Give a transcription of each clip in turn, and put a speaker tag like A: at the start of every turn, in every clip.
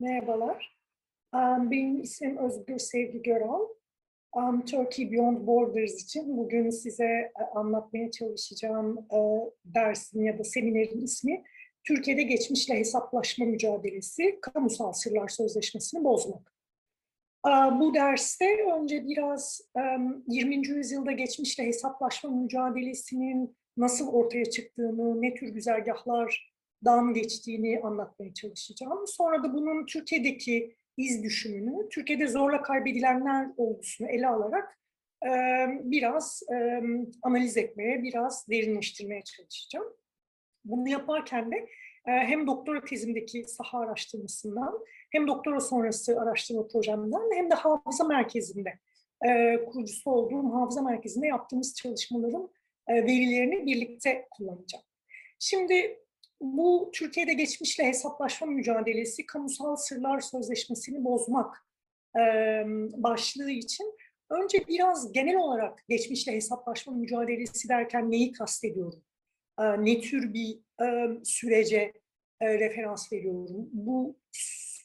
A: Merhabalar. Um, Benim ismim Özgür Sevgi Göral. Um, Turkey Beyond Borders için bugün size e, anlatmaya çalışacağım e, dersin ya da seminerin ismi Türkiye'de geçmişle hesaplaşma mücadelesi, kamusal sırlar sözleşmesini bozmak. Uh, Bu derste önce biraz um, 20. yüzyılda geçmişle hesaplaşma mücadelesinin nasıl ortaya çıktığını, ne tür güzergahlardan geçtiğini anlatmaya çalışacağım. Sonra da bunun Türkiye'deki iz düşümünü, Türkiye'de zorla kaybedilenler olgusunu ele alarak e, biraz e, analiz etmeye, biraz derinleştirmeye çalışacağım. Bunu yaparken de e, hem doktora tezimdeki saha araştırmasından, hem doktora sonrası araştırma projemden, hem de hafıza merkezinde, e, kurucusu olduğum hafıza merkezinde yaptığımız çalışmaların e, verilerini birlikte kullanacağım. Şimdi bu Türkiye'de geçmişle hesaplaşma mücadelesi, kamusal sırlar sözleşmesini bozmak e, başlığı için önce biraz genel olarak geçmişle hesaplaşma mücadelesi derken neyi kastediyorum? E, ne tür bir e, sürece e, referans veriyorum? Bu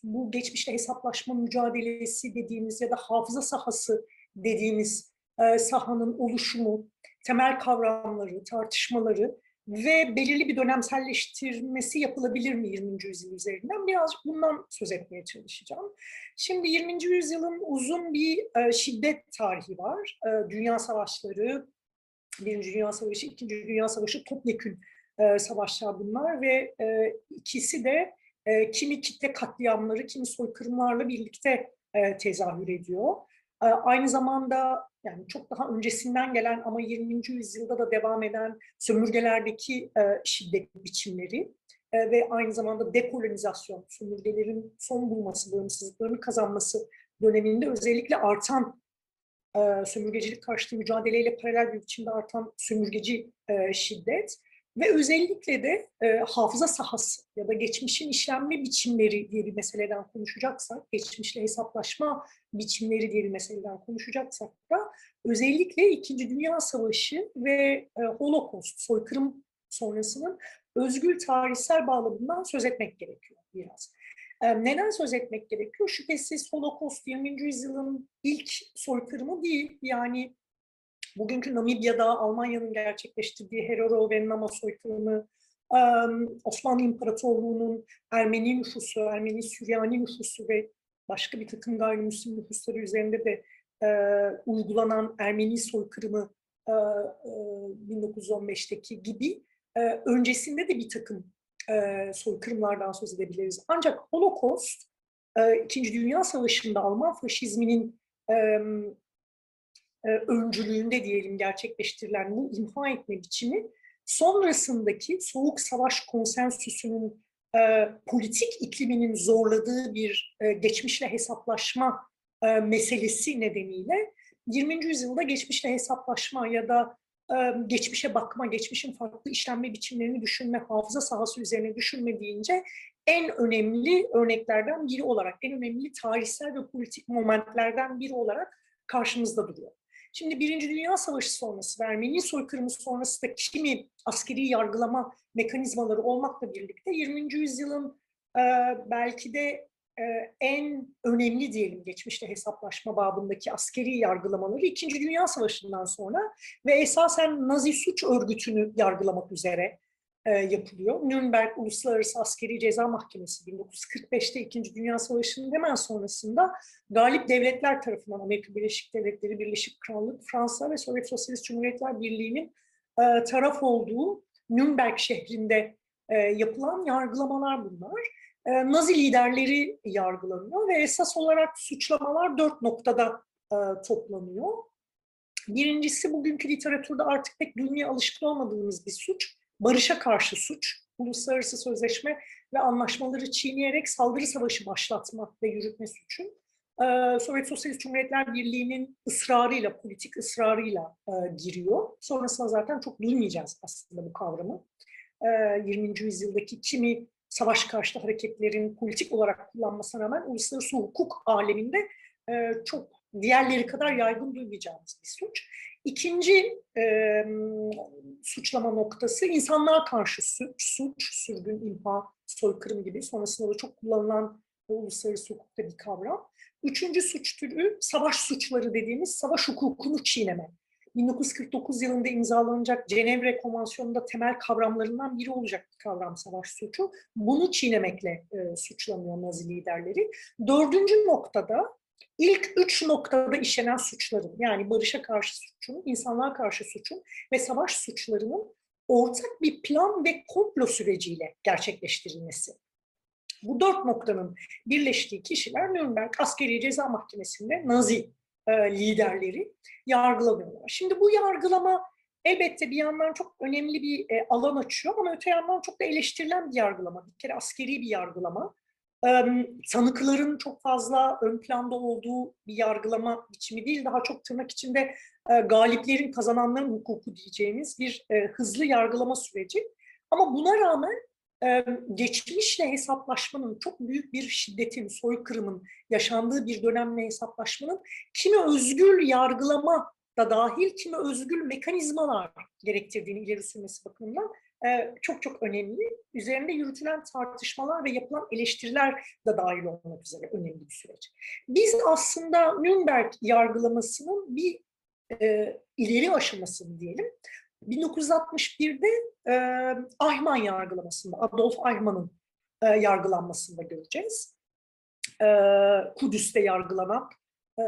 A: bu geçmişle hesaplaşma mücadelesi dediğimiz ya da hafıza sahası dediğimiz e, sahanın oluşumu, temel kavramları, tartışmaları ve belirli bir dönemselleştirmesi yapılabilir mi 20. yüzyıl üzerinden? Birazcık bundan söz etmeye çalışacağım. Şimdi 20. yüzyılın uzun bir e, şiddet tarihi var. E, dünya savaşları, Birinci Dünya Savaşı, İkinci Dünya Savaşı topyekün e, savaşlar bunlar ve e, ikisi de e, kimi kitle katliamları, kimi soykırımlarla birlikte e, tezahür ediyor. E, aynı zamanda yani çok daha öncesinden gelen ama 20. yüzyılda da devam eden sömürgelerdeki e, şiddet biçimleri e, ve aynı zamanda dekolonizasyon, sömürgelerin son bulması, bağımsızlıklarını kazanması döneminde özellikle artan e, sömürgecilik karşıtı mücadeleyle paralel bir biçimde artan sömürgeci şiddet ve özellikle de e, hafıza sahası ya da geçmişin işlenme biçimleri diye bir meseleden konuşacaksak, geçmişle hesaplaşma biçimleri diye bir meseleden konuşacaksak da özellikle İkinci Dünya Savaşı ve e, Holocaust, soykırım sonrasının özgül tarihsel bağlamından söz etmek gerekiyor biraz. E, neden söz etmek gerekiyor? Şüphesiz Holocaust 20. yüzyılın ilk soykırımı değil. Yani bugünkü Namibya'da Almanya'nın gerçekleştirdiği Herero ve Nama soykırımı, Osmanlı İmparatorluğu'nun Ermeni nüfusu, Ermeni Süryani nüfusu ve başka bir takım gayrimüslim nüfusları üzerinde de uygulanan Ermeni soykırımı e, e, 1915'teki gibi öncesinde de bir takım e, soykırımlardan söz edebiliriz. Ancak Holocaust, e, İkinci Dünya Savaşı'nda Alman faşizminin öncülüğünde diyelim gerçekleştirilen bu imha etme biçimi sonrasındaki soğuk savaş konsensüsünün e, politik ikliminin zorladığı bir e, geçmişle hesaplaşma e, meselesi nedeniyle 20. yüzyılda geçmişle hesaplaşma ya da e, geçmişe bakma, geçmişin farklı işlenme biçimlerini düşünme, hafıza sahası üzerine düşünme deyince en önemli örneklerden biri olarak, en önemli tarihsel ve politik momentlerden biri olarak karşımızda duruyor. Şimdi Birinci Dünya Savaşı sonrası, Ermeni soykırımı sonrası da kimi askeri yargılama mekanizmaları olmakla birlikte 20. yüzyılın e, belki de e, en önemli diyelim geçmişte hesaplaşma babındaki askeri yargılamaları İkinci Dünya Savaşı'ndan sonra ve esasen Nazi suç örgütünü yargılamak üzere e, yapılıyor. Nürnberg Uluslararası Askeri Ceza Mahkemesi 1945'te İkinci Dünya Savaşı'nın hemen sonrasında galip devletler tarafından Amerika Birleşik Devletleri, Birleşik Krallık, Fransa ve Sovyet Sosyalist Cumhuriyetler Birliği'nin e, taraf olduğu Nürnberg şehrinde e, yapılan yargılamalar bunlar. Nazi liderleri yargılanıyor ve esas olarak suçlamalar dört noktada toplanıyor. Birincisi bugünkü literatürde artık pek duymaya alışkın olmadığımız bir suç barışa karşı suç, uluslararası sözleşme ve anlaşmaları çiğneyerek saldırı savaşı başlatma ve yürütme suçu. Ee, Sovyet Sosyalist Cumhuriyetler Birliği'nin ısrarıyla, politik ısrarıyla e, giriyor. Sonrasında zaten çok duymayacağız aslında bu kavramı. Ee, 20. yüzyıldaki kimi savaş karşıtı hareketlerin politik olarak kullanmasına rağmen uluslararası hukuk aleminde e, çok diğerleri kadar yaygın duymayacağımız bir suç. İkinci e, suçlama noktası insanlığa karşı suç, suç, sürgün, imha, soykırım gibi sonrasında da çok kullanılan uluslararası hukukta bir kavram. Üçüncü suç türü savaş suçları dediğimiz savaş hukukunu çiğneme. 1949 yılında imzalanacak Cenevre Konvansiyonu'nda temel kavramlarından biri olacak bir kavram savaş suçu. Bunu çiğnemekle e, suçlanıyor Nazi liderleri. Dördüncü noktada ilk üç noktada işlenen suçların yani barışa karşı suçun, insanlığa karşı suçun ve savaş suçlarının ortak bir plan ve komplo süreciyle gerçekleştirilmesi. Bu dört noktanın birleştiği kişiler Nürnberg Askeri Ceza Mahkemesi'nde Nazi e, liderleri yargılanıyorlar. Şimdi bu yargılama elbette bir yandan çok önemli bir e, alan açıyor ama öte yandan çok da eleştirilen bir yargılama. Bir kere askeri bir yargılama. Tanıkların çok fazla ön planda olduğu bir yargılama biçimi değil, daha çok tırnak içinde galiplerin, kazananların hukuku diyeceğimiz bir hızlı yargılama süreci. Ama buna rağmen geçmişle hesaplaşmanın, çok büyük bir şiddetin, soykırımın yaşandığı bir dönemle hesaplaşmanın kimi özgür yargılama da dahil kimi özgür mekanizmalar gerektirdiğini ileri sürmesi bakımından çok çok önemli. Üzerinde yürütülen tartışmalar ve yapılan eleştiriler de dahil olmak üzere önemli bir süreç. Biz aslında Nürnberg yargılamasının bir e, ileri aşamasını diyelim. 1961'de e, Eichmann yargılamasında, Adolf Eichmann'ın e, yargılanmasında göreceğiz. E, Kudüs'te yargılanan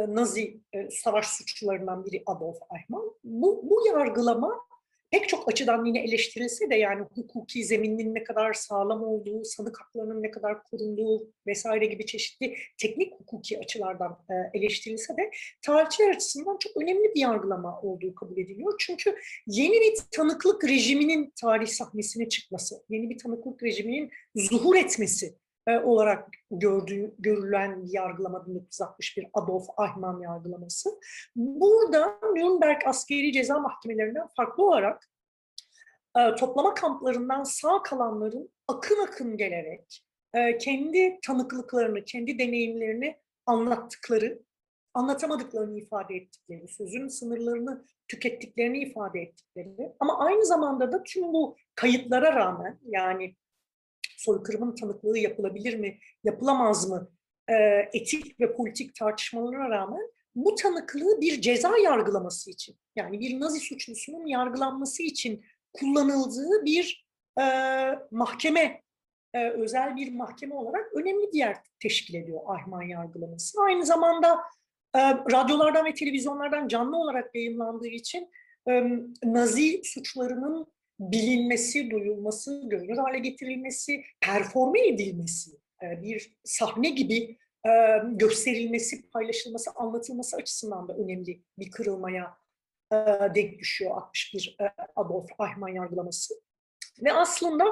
A: Nazi savaş suçlularından biri Adolf Eichmann. Bu, bu yargılama pek çok açıdan yine eleştirilse de yani hukuki zeminin ne kadar sağlam olduğu, sanık haklarının ne kadar korunduğu vesaire gibi çeşitli teknik hukuki açılardan e, eleştirilse de tarihçiler açısından çok önemli bir yargılama olduğu kabul ediliyor. Çünkü yeni bir tanıklık rejiminin tarih sahnesine çıkması, yeni bir tanıklık rejiminin zuhur etmesi e, olarak gördüğü, görülen bir yargılama 1961 Adolf Eichmann yargılaması. Burada Nürnberg askeri ceza mahkemelerinden farklı olarak e, toplama kamplarından sağ kalanların akın akın gelerek e, kendi tanıklıklarını, kendi deneyimlerini anlattıkları, anlatamadıklarını ifade ettikleri, sözün sınırlarını tükettiklerini ifade ettikleri ama aynı zamanda da tüm bu kayıtlara rağmen yani soykırımın tanıklığı yapılabilir mi, yapılamaz mı e, etik ve politik tartışmalara rağmen bu tanıklığı bir ceza yargılaması için yani bir Nazi suçlusunun yargılanması için kullanıldığı bir e, mahkeme, e, özel bir mahkeme olarak önemli bir yer teşkil ediyor Ahman yargılaması. Aynı zamanda e, radyolardan ve televizyonlardan canlı olarak yayınlandığı için e, Nazi suçlarının bilinmesi, duyulması, görünür hale getirilmesi, performe edilmesi, e, bir sahne gibi e, gösterilmesi, paylaşılması, anlatılması açısından da önemli bir kırılmaya e, denk düşüyor 61 Adolf Eichmann yargılaması. Ve aslında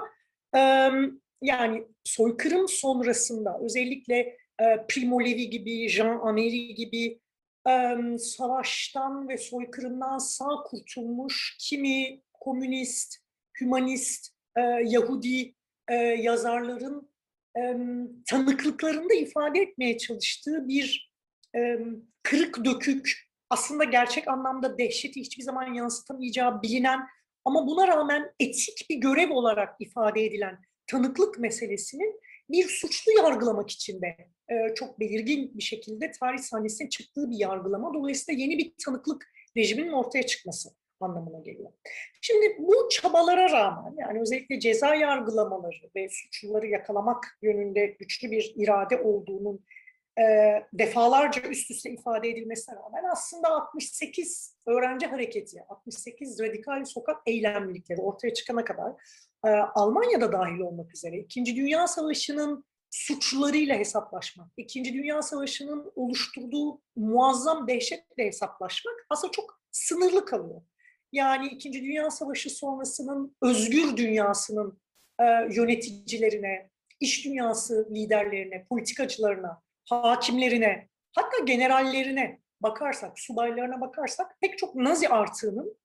A: yani soykırım sonrasında özellikle Primo Levi gibi, Jean Amery gibi savaştan ve soykırımdan sağ kurtulmuş kimi komünist, hümanist, e, Yahudi e, yazarların e, tanıklıklarında ifade etmeye çalıştığı bir e, kırık dökük, aslında gerçek anlamda dehşeti hiçbir zaman yansıtamayacağı bilinen ama buna rağmen etik bir görev olarak ifade edilen tanıklık meselesinin bir suçlu yargılamak için de e, çok belirgin bir şekilde tarih sahnesine çıktığı bir yargılama. Dolayısıyla yeni bir tanıklık rejiminin ortaya çıkması anlamına geliyor. Şimdi bu çabalara rağmen yani özellikle ceza yargılamaları ve suçluları yakalamak yönünde güçlü bir irade olduğunun e, defalarca üst üste ifade edilmesine rağmen aslında 68 öğrenci hareketi, 68 radikal sokak eylemlilikleri ortaya çıkana kadar e, Almanya'da dahil olmak üzere İkinci Dünya Savaşı'nın suçlarıyla hesaplaşmak, İkinci Dünya Savaşı'nın oluşturduğu muazzam dehşetle hesaplaşmak aslında çok sınırlı kalıyor. Yani İkinci Dünya Savaşı sonrasının özgür dünyasının e, yöneticilerine, iş dünyası liderlerine, politikacılarına, hakimlerine, hatta generallerine bakarsak, subaylarına bakarsak pek çok Nazi artığının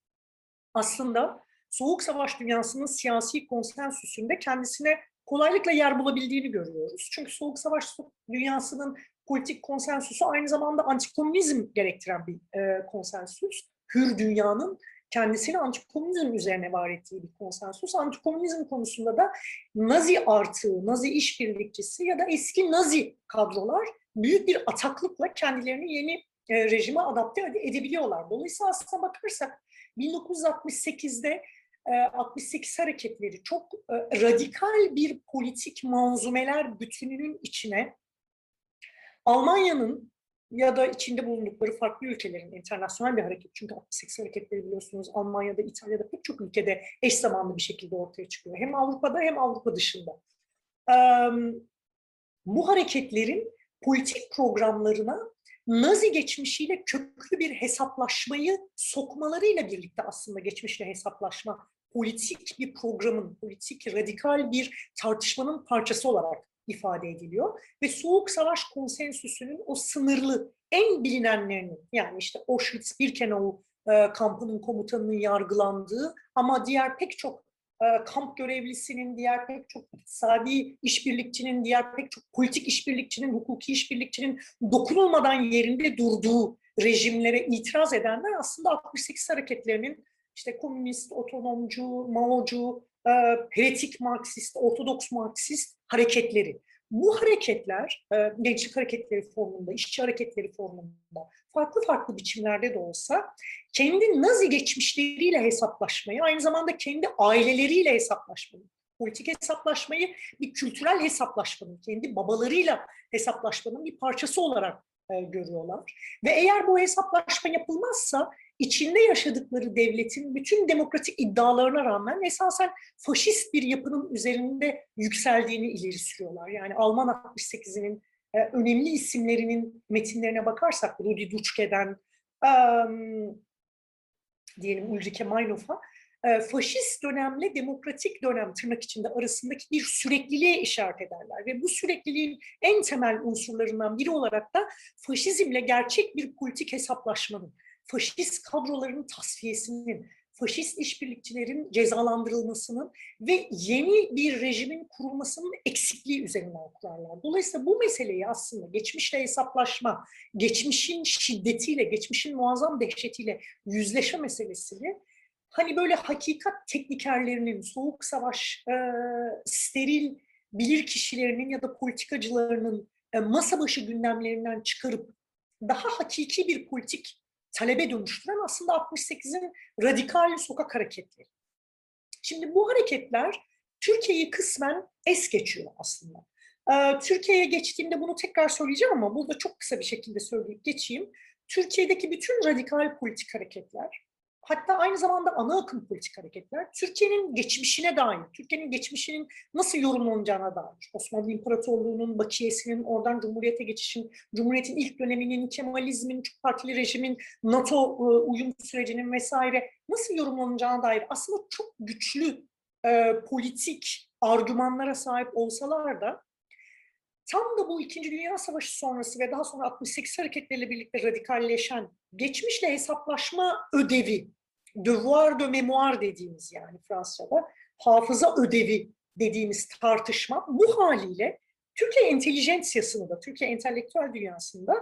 A: aslında Soğuk Savaş dünyasının siyasi konsensüsünde kendisine kolaylıkla yer bulabildiğini görüyoruz. Çünkü Soğuk Savaş dünyasının politik konsensüsü aynı zamanda antikomünizm gerektiren bir e, konsensüs. Hür dünyanın kendisini antikomünizm üzerine var ettiği bir konsensus. Antikomünizm konusunda da Nazi artığı, Nazi işbirlikçisi ya da eski Nazi kadrolar büyük bir ataklıkla kendilerini yeni e, rejime adapte edebiliyorlar. Dolayısıyla aslına bakarsak 1968'de 68 hareketleri çok e, radikal bir politik manzumeler bütününün içine Almanya'nın ya da içinde bulundukları farklı ülkelerin internasyonel bir hareket. Çünkü 68 hareketleri biliyorsunuz Almanya'da, İtalya'da pek çok ülkede eş zamanlı bir şekilde ortaya çıkıyor. Hem Avrupa'da hem Avrupa dışında. Bu hareketlerin politik programlarına Nazi geçmişiyle köklü bir hesaplaşmayı sokmalarıyla birlikte aslında geçmişle hesaplaşma politik bir programın, politik radikal bir tartışmanın parçası olarak ifade ediliyor. Ve Soğuk Savaş konsensüsünün o sınırlı, en bilinenlerinin yani işte Auschwitz-Birkenau e, kampının komutanının yargılandığı ama diğer pek çok e, kamp görevlisinin, diğer pek çok iktisadi işbirlikçinin, diğer pek çok politik işbirlikçinin, hukuki işbirlikçinin dokunulmadan yerinde durduğu rejimlere itiraz edenler aslında 68 hareketlerinin işte komünist, otonomcu, Mao'cu, e, heretik Marksist, Ortodoks Marksist hareketleri. Bu hareketler, e, gençlik hareketleri formunda, işçi hareketleri formunda, farklı farklı biçimlerde de olsa kendi Nazi geçmişleriyle hesaplaşmayı, aynı zamanda kendi aileleriyle hesaplaşmayı, politik hesaplaşmayı bir kültürel hesaplaşmanın, kendi babalarıyla hesaplaşmanın bir parçası olarak e, görüyorlar. Ve eğer bu hesaplaşma yapılmazsa içinde yaşadıkları devletin bütün demokratik iddialarına rağmen esasen faşist bir yapının üzerinde yükseldiğini ileri sürüyorlar. Yani Alman 68'inin e, önemli isimlerinin metinlerine bakarsak Rudi Dutschke'den e, diyelim Ulrike Meinhof'a e, faşist dönemle demokratik dönem tırnak içinde arasındaki bir sürekliliğe işaret ederler. Ve bu sürekliliğin en temel unsurlarından biri olarak da faşizmle gerçek bir politik hesaplaşmanın, faşist kadroların tasfiyesinin, faşist işbirlikçilerin cezalandırılmasının ve yeni bir rejimin kurulmasının eksikliği üzerinden kurarlar. Dolayısıyla bu meseleyi aslında geçmişle hesaplaşma, geçmişin şiddetiyle, geçmişin muazzam dehşetiyle yüzleşme meselesini hani böyle hakikat teknikerlerinin, soğuk savaş, e, steril bilir kişilerinin ya da politikacılarının e, masa başı gündemlerinden çıkarıp daha hakiki bir politik talebe dönüştüren aslında 68'in radikal sokak hareketleri. Şimdi bu hareketler Türkiye'yi kısmen es geçiyor aslında. Ee, Türkiye'ye geçtiğimde bunu tekrar söyleyeceğim ama burada çok kısa bir şekilde söyleyip geçeyim. Türkiye'deki bütün radikal politik hareketler hatta aynı zamanda ana akım politik hareketler Türkiye'nin geçmişine dair, Türkiye'nin geçmişinin nasıl yorumlanacağına dair, Osmanlı İmparatorluğu'nun bakiyesinin, oradan Cumhuriyet'e geçişin, Cumhuriyet'in ilk döneminin, Kemalizmin, çok partili rejimin, NATO e, uyum sürecinin vesaire nasıl yorumlanacağına dair aslında çok güçlü e, politik argümanlara sahip olsalar da tam da bu İkinci Dünya Savaşı sonrası ve daha sonra 68 hareketleriyle birlikte radikalleşen geçmişle hesaplaşma ödevi devoir de mémoire dediğimiz yani Fransa'da hafıza ödevi dediğimiz tartışma bu haliyle Türkiye entelijensiyasını Türkiye entelektüel dünyasında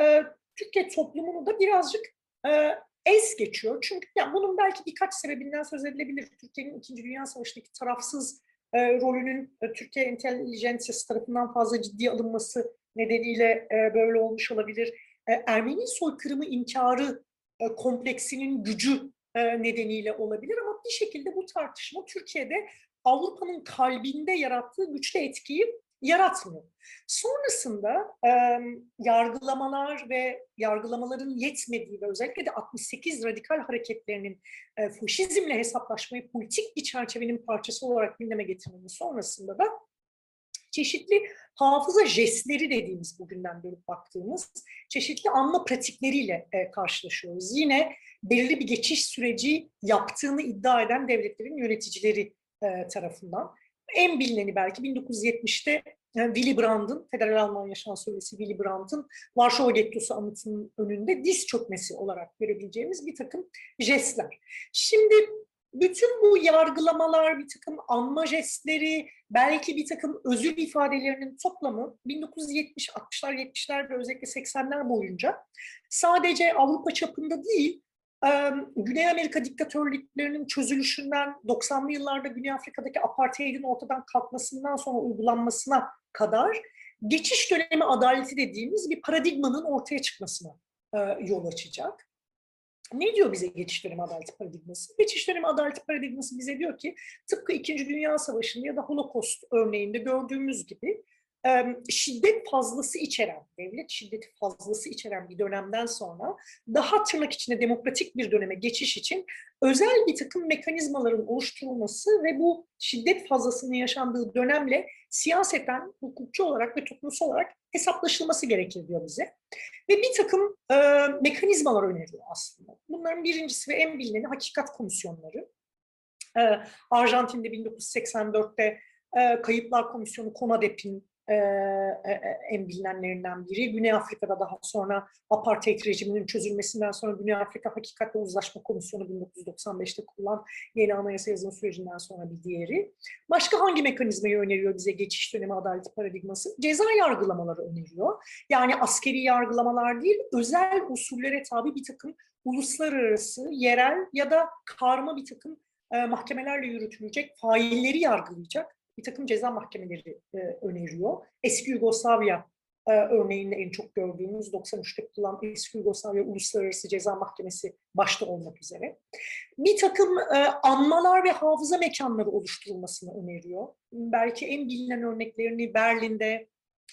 A: e, Türkiye toplumunu da birazcık e, es geçiyor. Çünkü yani bunun belki birkaç sebebinden söz edilebilir. Türkiye'nin İkinci Dünya Savaşı'ndaki tarafsız e, rolünün e, Türkiye entelijensiyası tarafından fazla ciddi alınması nedeniyle e, böyle olmuş olabilir. E, Ermeni soykırımı inkarı e, kompleksinin gücü nedeniyle olabilir ama bir şekilde bu tartışma Türkiye'de Avrupa'nın kalbinde yarattığı güçlü etkiyi yaratmıyor. Sonrasında e, yargılamalar ve yargılamaların yetmediği ve özellikle de 68 radikal hareketlerinin e, faşizmle hesaplaşmayı politik bir çerçevenin parçası olarak gündeme getirmenin sonrasında da çeşitli hafıza jestleri dediğimiz bugünden beri baktığımız çeşitli anma pratikleriyle e, karşılaşıyoruz. Yine belirli bir geçiş süreci yaptığını iddia eden devletlerin yöneticileri e, tarafından. En bilineni belki 1970'te e, Willy Brandt'ın, Federal Almanya Şansölyesi Willy Brandt'ın Varşova Gettosu anıtının önünde diz çökmesi olarak görebileceğimiz bir takım jestler. Şimdi bütün bu yargılamalar, bir takım anma jestleri, belki bir takım özür ifadelerinin toplamı 1970, 60'lar, 70'ler ve özellikle 80'ler boyunca sadece Avrupa çapında değil, Güney Amerika diktatörlüklerinin çözülüşünden 90'lı yıllarda Güney Afrika'daki apartheidin ortadan kalkmasından sonra uygulanmasına kadar geçiş dönemi adaleti dediğimiz bir paradigmanın ortaya çıkmasına yol açacak. Ne diyor bize geçiş dönemi adaleti paradigması? Geçiş dönemi adaleti paradigması bize diyor ki tıpkı İkinci Dünya Savaşı'nda ya da Holocaust örneğinde gördüğümüz gibi şiddet fazlası içeren, devlet şiddeti fazlası içeren bir dönemden sonra daha tırnak içinde demokratik bir döneme geçiş için özel bir takım mekanizmaların oluşturulması ve bu şiddet fazlasının yaşandığı dönemle siyaseten, hukukçu olarak ve toplumsal olarak hesaplaşılması gerekir diyor bize. Ve bir takım e, mekanizmalar öneriyor aslında. Bunların birincisi ve en bilineni hakikat komisyonları. E, Arjantin'de 1984'te e, Kayıplar Komisyonu CONADEP'in e, e, en bilinenlerinden biri. Güney Afrika'da daha sonra apartheid rejiminin çözülmesinden sonra Güney Afrika Hakikat ve Uzlaşma Komisyonu 1995'te kurulan yeni anayasa yazım sürecinden sonra bir diğeri. Başka hangi mekanizmayı öneriyor bize geçiş dönemi adaleti paradigması? Ceza yargılamaları öneriyor. Yani askeri yargılamalar değil, özel usullere tabi bir takım uluslararası, yerel ya da karma bir takım e, mahkemelerle yürütülecek failleri yargılayacak bir takım ceza mahkemeleri e, öneriyor. Eski Yugoslavya e, örneğinde en çok gördüğümüz 93'te kurulan Eski Yugoslavya Uluslararası Ceza Mahkemesi başta olmak üzere. Bir takım e, anmalar ve hafıza mekanları oluşturulmasını öneriyor. Belki en bilinen örneklerini Berlin'de,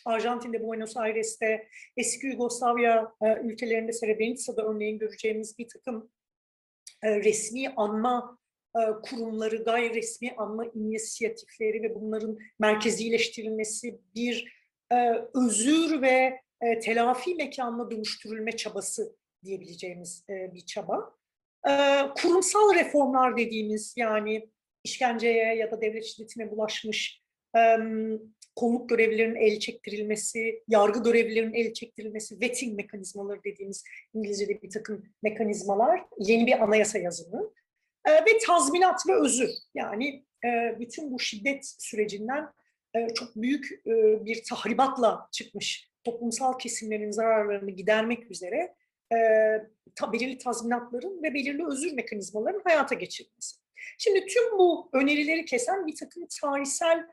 A: Arjantin'de, Buenos Aires'te, eski Yugoslavya e, ülkelerinde Srebrenica'da örneğin göreceğimiz bir takım e, resmi anma kurumları, gayri resmi anma inisiyatifleri ve bunların merkezileştirilmesi bir e, özür ve e, telafi mekanına dönüştürülme çabası diyebileceğimiz bir çaba. Kurumsal reformlar dediğimiz yani işkenceye ya da devlet şiddetine bulaşmış kolluk görevlilerinin el çektirilmesi, yargı görevlilerinin el çektirilmesi, vetting mekanizmaları dediğimiz İngilizce'de bir takım mekanizmalar, yeni bir anayasa yazımı. Ee, ve tazminat ve özür. Yani e, bütün bu şiddet sürecinden e, çok büyük e, bir tahribatla çıkmış toplumsal kesimlerin zararlarını gidermek üzere belirli tazminatların ve belirli özür mekanizmalarının hayata geçirilmesi. Şimdi tüm bu önerileri kesen bir takım tarihsel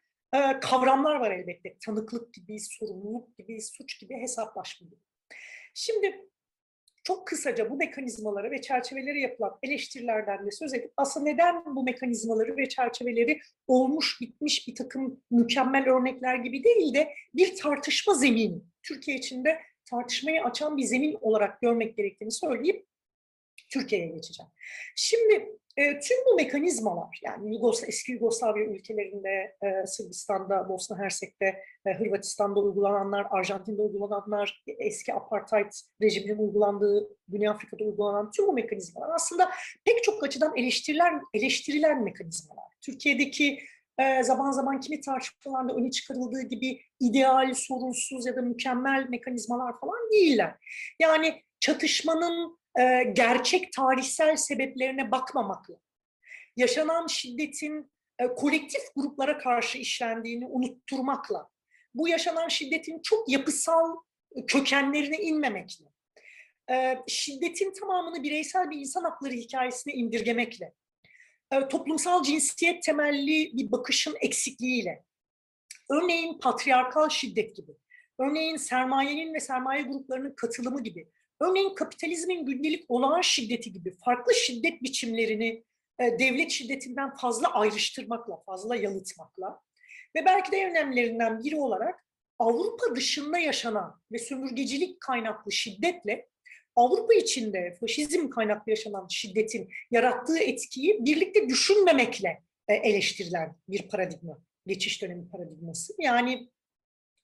A: kavramlar var elbette. Tanıklık gibi, sorumluluk gibi, suç gibi, hesaplaşma gibi. Şimdi çok kısaca bu mekanizmaları ve çerçeveleri yapılan eleştirilerden de söz edip aslında neden bu mekanizmaları ve çerçeveleri olmuş bitmiş bir takım mükemmel örnekler gibi değil de bir tartışma zemini, Türkiye içinde tartışmayı açan bir zemin olarak görmek gerektiğini söyleyip Türkiye'ye geçeceğim. Şimdi e, tüm bu mekanizmalar yani Yugosla, eski Yugoslavya ülkelerinde, e, Sırbistan'da, Bosna Hersek'te, e, Hırvatistan'da uygulananlar, Arjantin'de uygulananlar, eski apartheid rejiminin uygulandığı, Güney Afrika'da uygulanan tüm bu mekanizmalar aslında pek çok açıdan eleştirilen, eleştirilen mekanizmalar. Türkiye'deki e, zaman zaman kimi tartışmalarda öne çıkarıldığı gibi ideal, sorunsuz ya da mükemmel mekanizmalar falan değiller. Yani çatışmanın e, gerçek tarihsel sebeplerine bakmamakla, yaşanan şiddetin e, kolektif gruplara karşı işlendiğini unutturmakla, bu yaşanan şiddetin çok yapısal kökenlerine inmemekle, e, şiddetin tamamını bireysel bir insan hakları hikayesine indirgemekle, e, toplumsal cinsiyet temelli bir bakışın eksikliğiyle, örneğin patriarkal şiddet gibi, örneğin sermayenin ve sermaye gruplarının katılımı gibi, Örneğin kapitalizmin gündelik olağan şiddeti gibi farklı şiddet biçimlerini e, devlet şiddetinden fazla ayrıştırmakla, fazla yalıtmakla ve belki de en önemlilerinden biri olarak Avrupa dışında yaşanan ve sömürgecilik kaynaklı şiddetle Avrupa içinde faşizm kaynaklı yaşanan şiddetin yarattığı etkiyi birlikte düşünmemekle e, eleştirilen bir paradigma, geçiş dönemi paradigması. Yani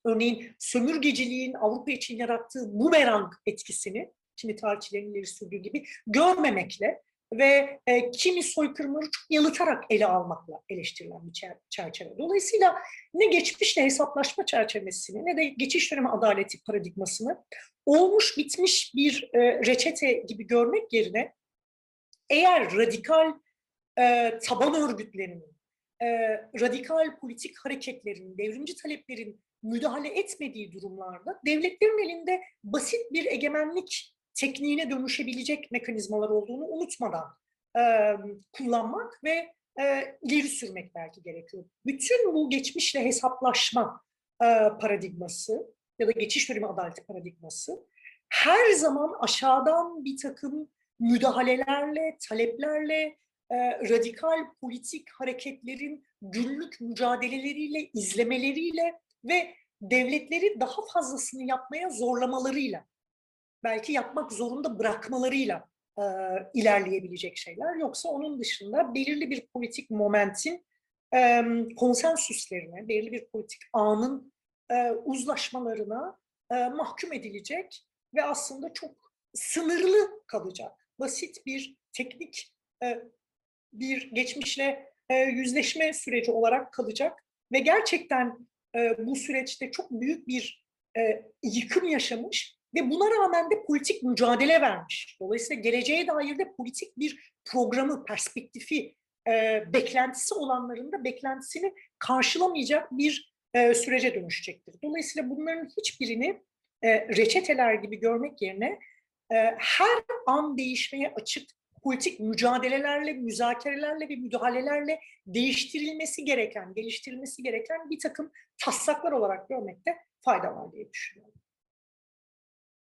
A: örneğin sömürgeciliğin Avrupa için yarattığı bumerang etkisini, şimdi tarihçilerin ileri sürdüğü gibi görmemekle ve e, kimi soykırımları çok yalıtarak ele almakla eleştirilen bir çerçeve. Dolayısıyla ne geçmişle hesaplaşma çerçevesini ne de geçiş dönemi adaleti paradigmasını olmuş bitmiş bir e, reçete gibi görmek yerine eğer radikal e, taban örgütlerinin, e, radikal politik hareketlerin, devrimci taleplerin müdahale etmediği durumlarda devletlerin elinde basit bir egemenlik tekniğine dönüşebilecek mekanizmalar olduğunu unutmadan e, kullanmak ve e, ileri sürmek belki gerekiyor. Bütün bu geçmişle hesaplaşma e, paradigması ya da geçiş dönemi adaleti paradigması her zaman aşağıdan bir takım müdahalelerle, taleplerle, e, radikal politik hareketlerin günlük mücadeleleriyle, izlemeleriyle ve devletleri daha fazlasını yapmaya zorlamalarıyla, belki yapmak zorunda bırakmalarıyla e, ilerleyebilecek şeyler. Yoksa onun dışında belirli bir politik momentin e, konsensüslerine, belirli bir politik anın e, uzlaşmalarına e, mahkum edilecek ve aslında çok sınırlı kalacak. Basit bir teknik e, bir geçmişle e, yüzleşme süreci olarak kalacak ve gerçekten bu süreçte çok büyük bir yıkım yaşamış ve buna rağmen de politik mücadele vermiş. Dolayısıyla geleceğe dair de politik bir programı, perspektifi, beklentisi olanların da beklentisini karşılamayacak bir sürece dönüşecektir. Dolayısıyla bunların hiçbirini reçeteler gibi görmek yerine her an değişmeye açık politik mücadelelerle, müzakerelerle ve müdahalelerle değiştirilmesi gereken, geliştirilmesi gereken bir takım taslaklar olarak görmekte fayda var diye düşünüyorum.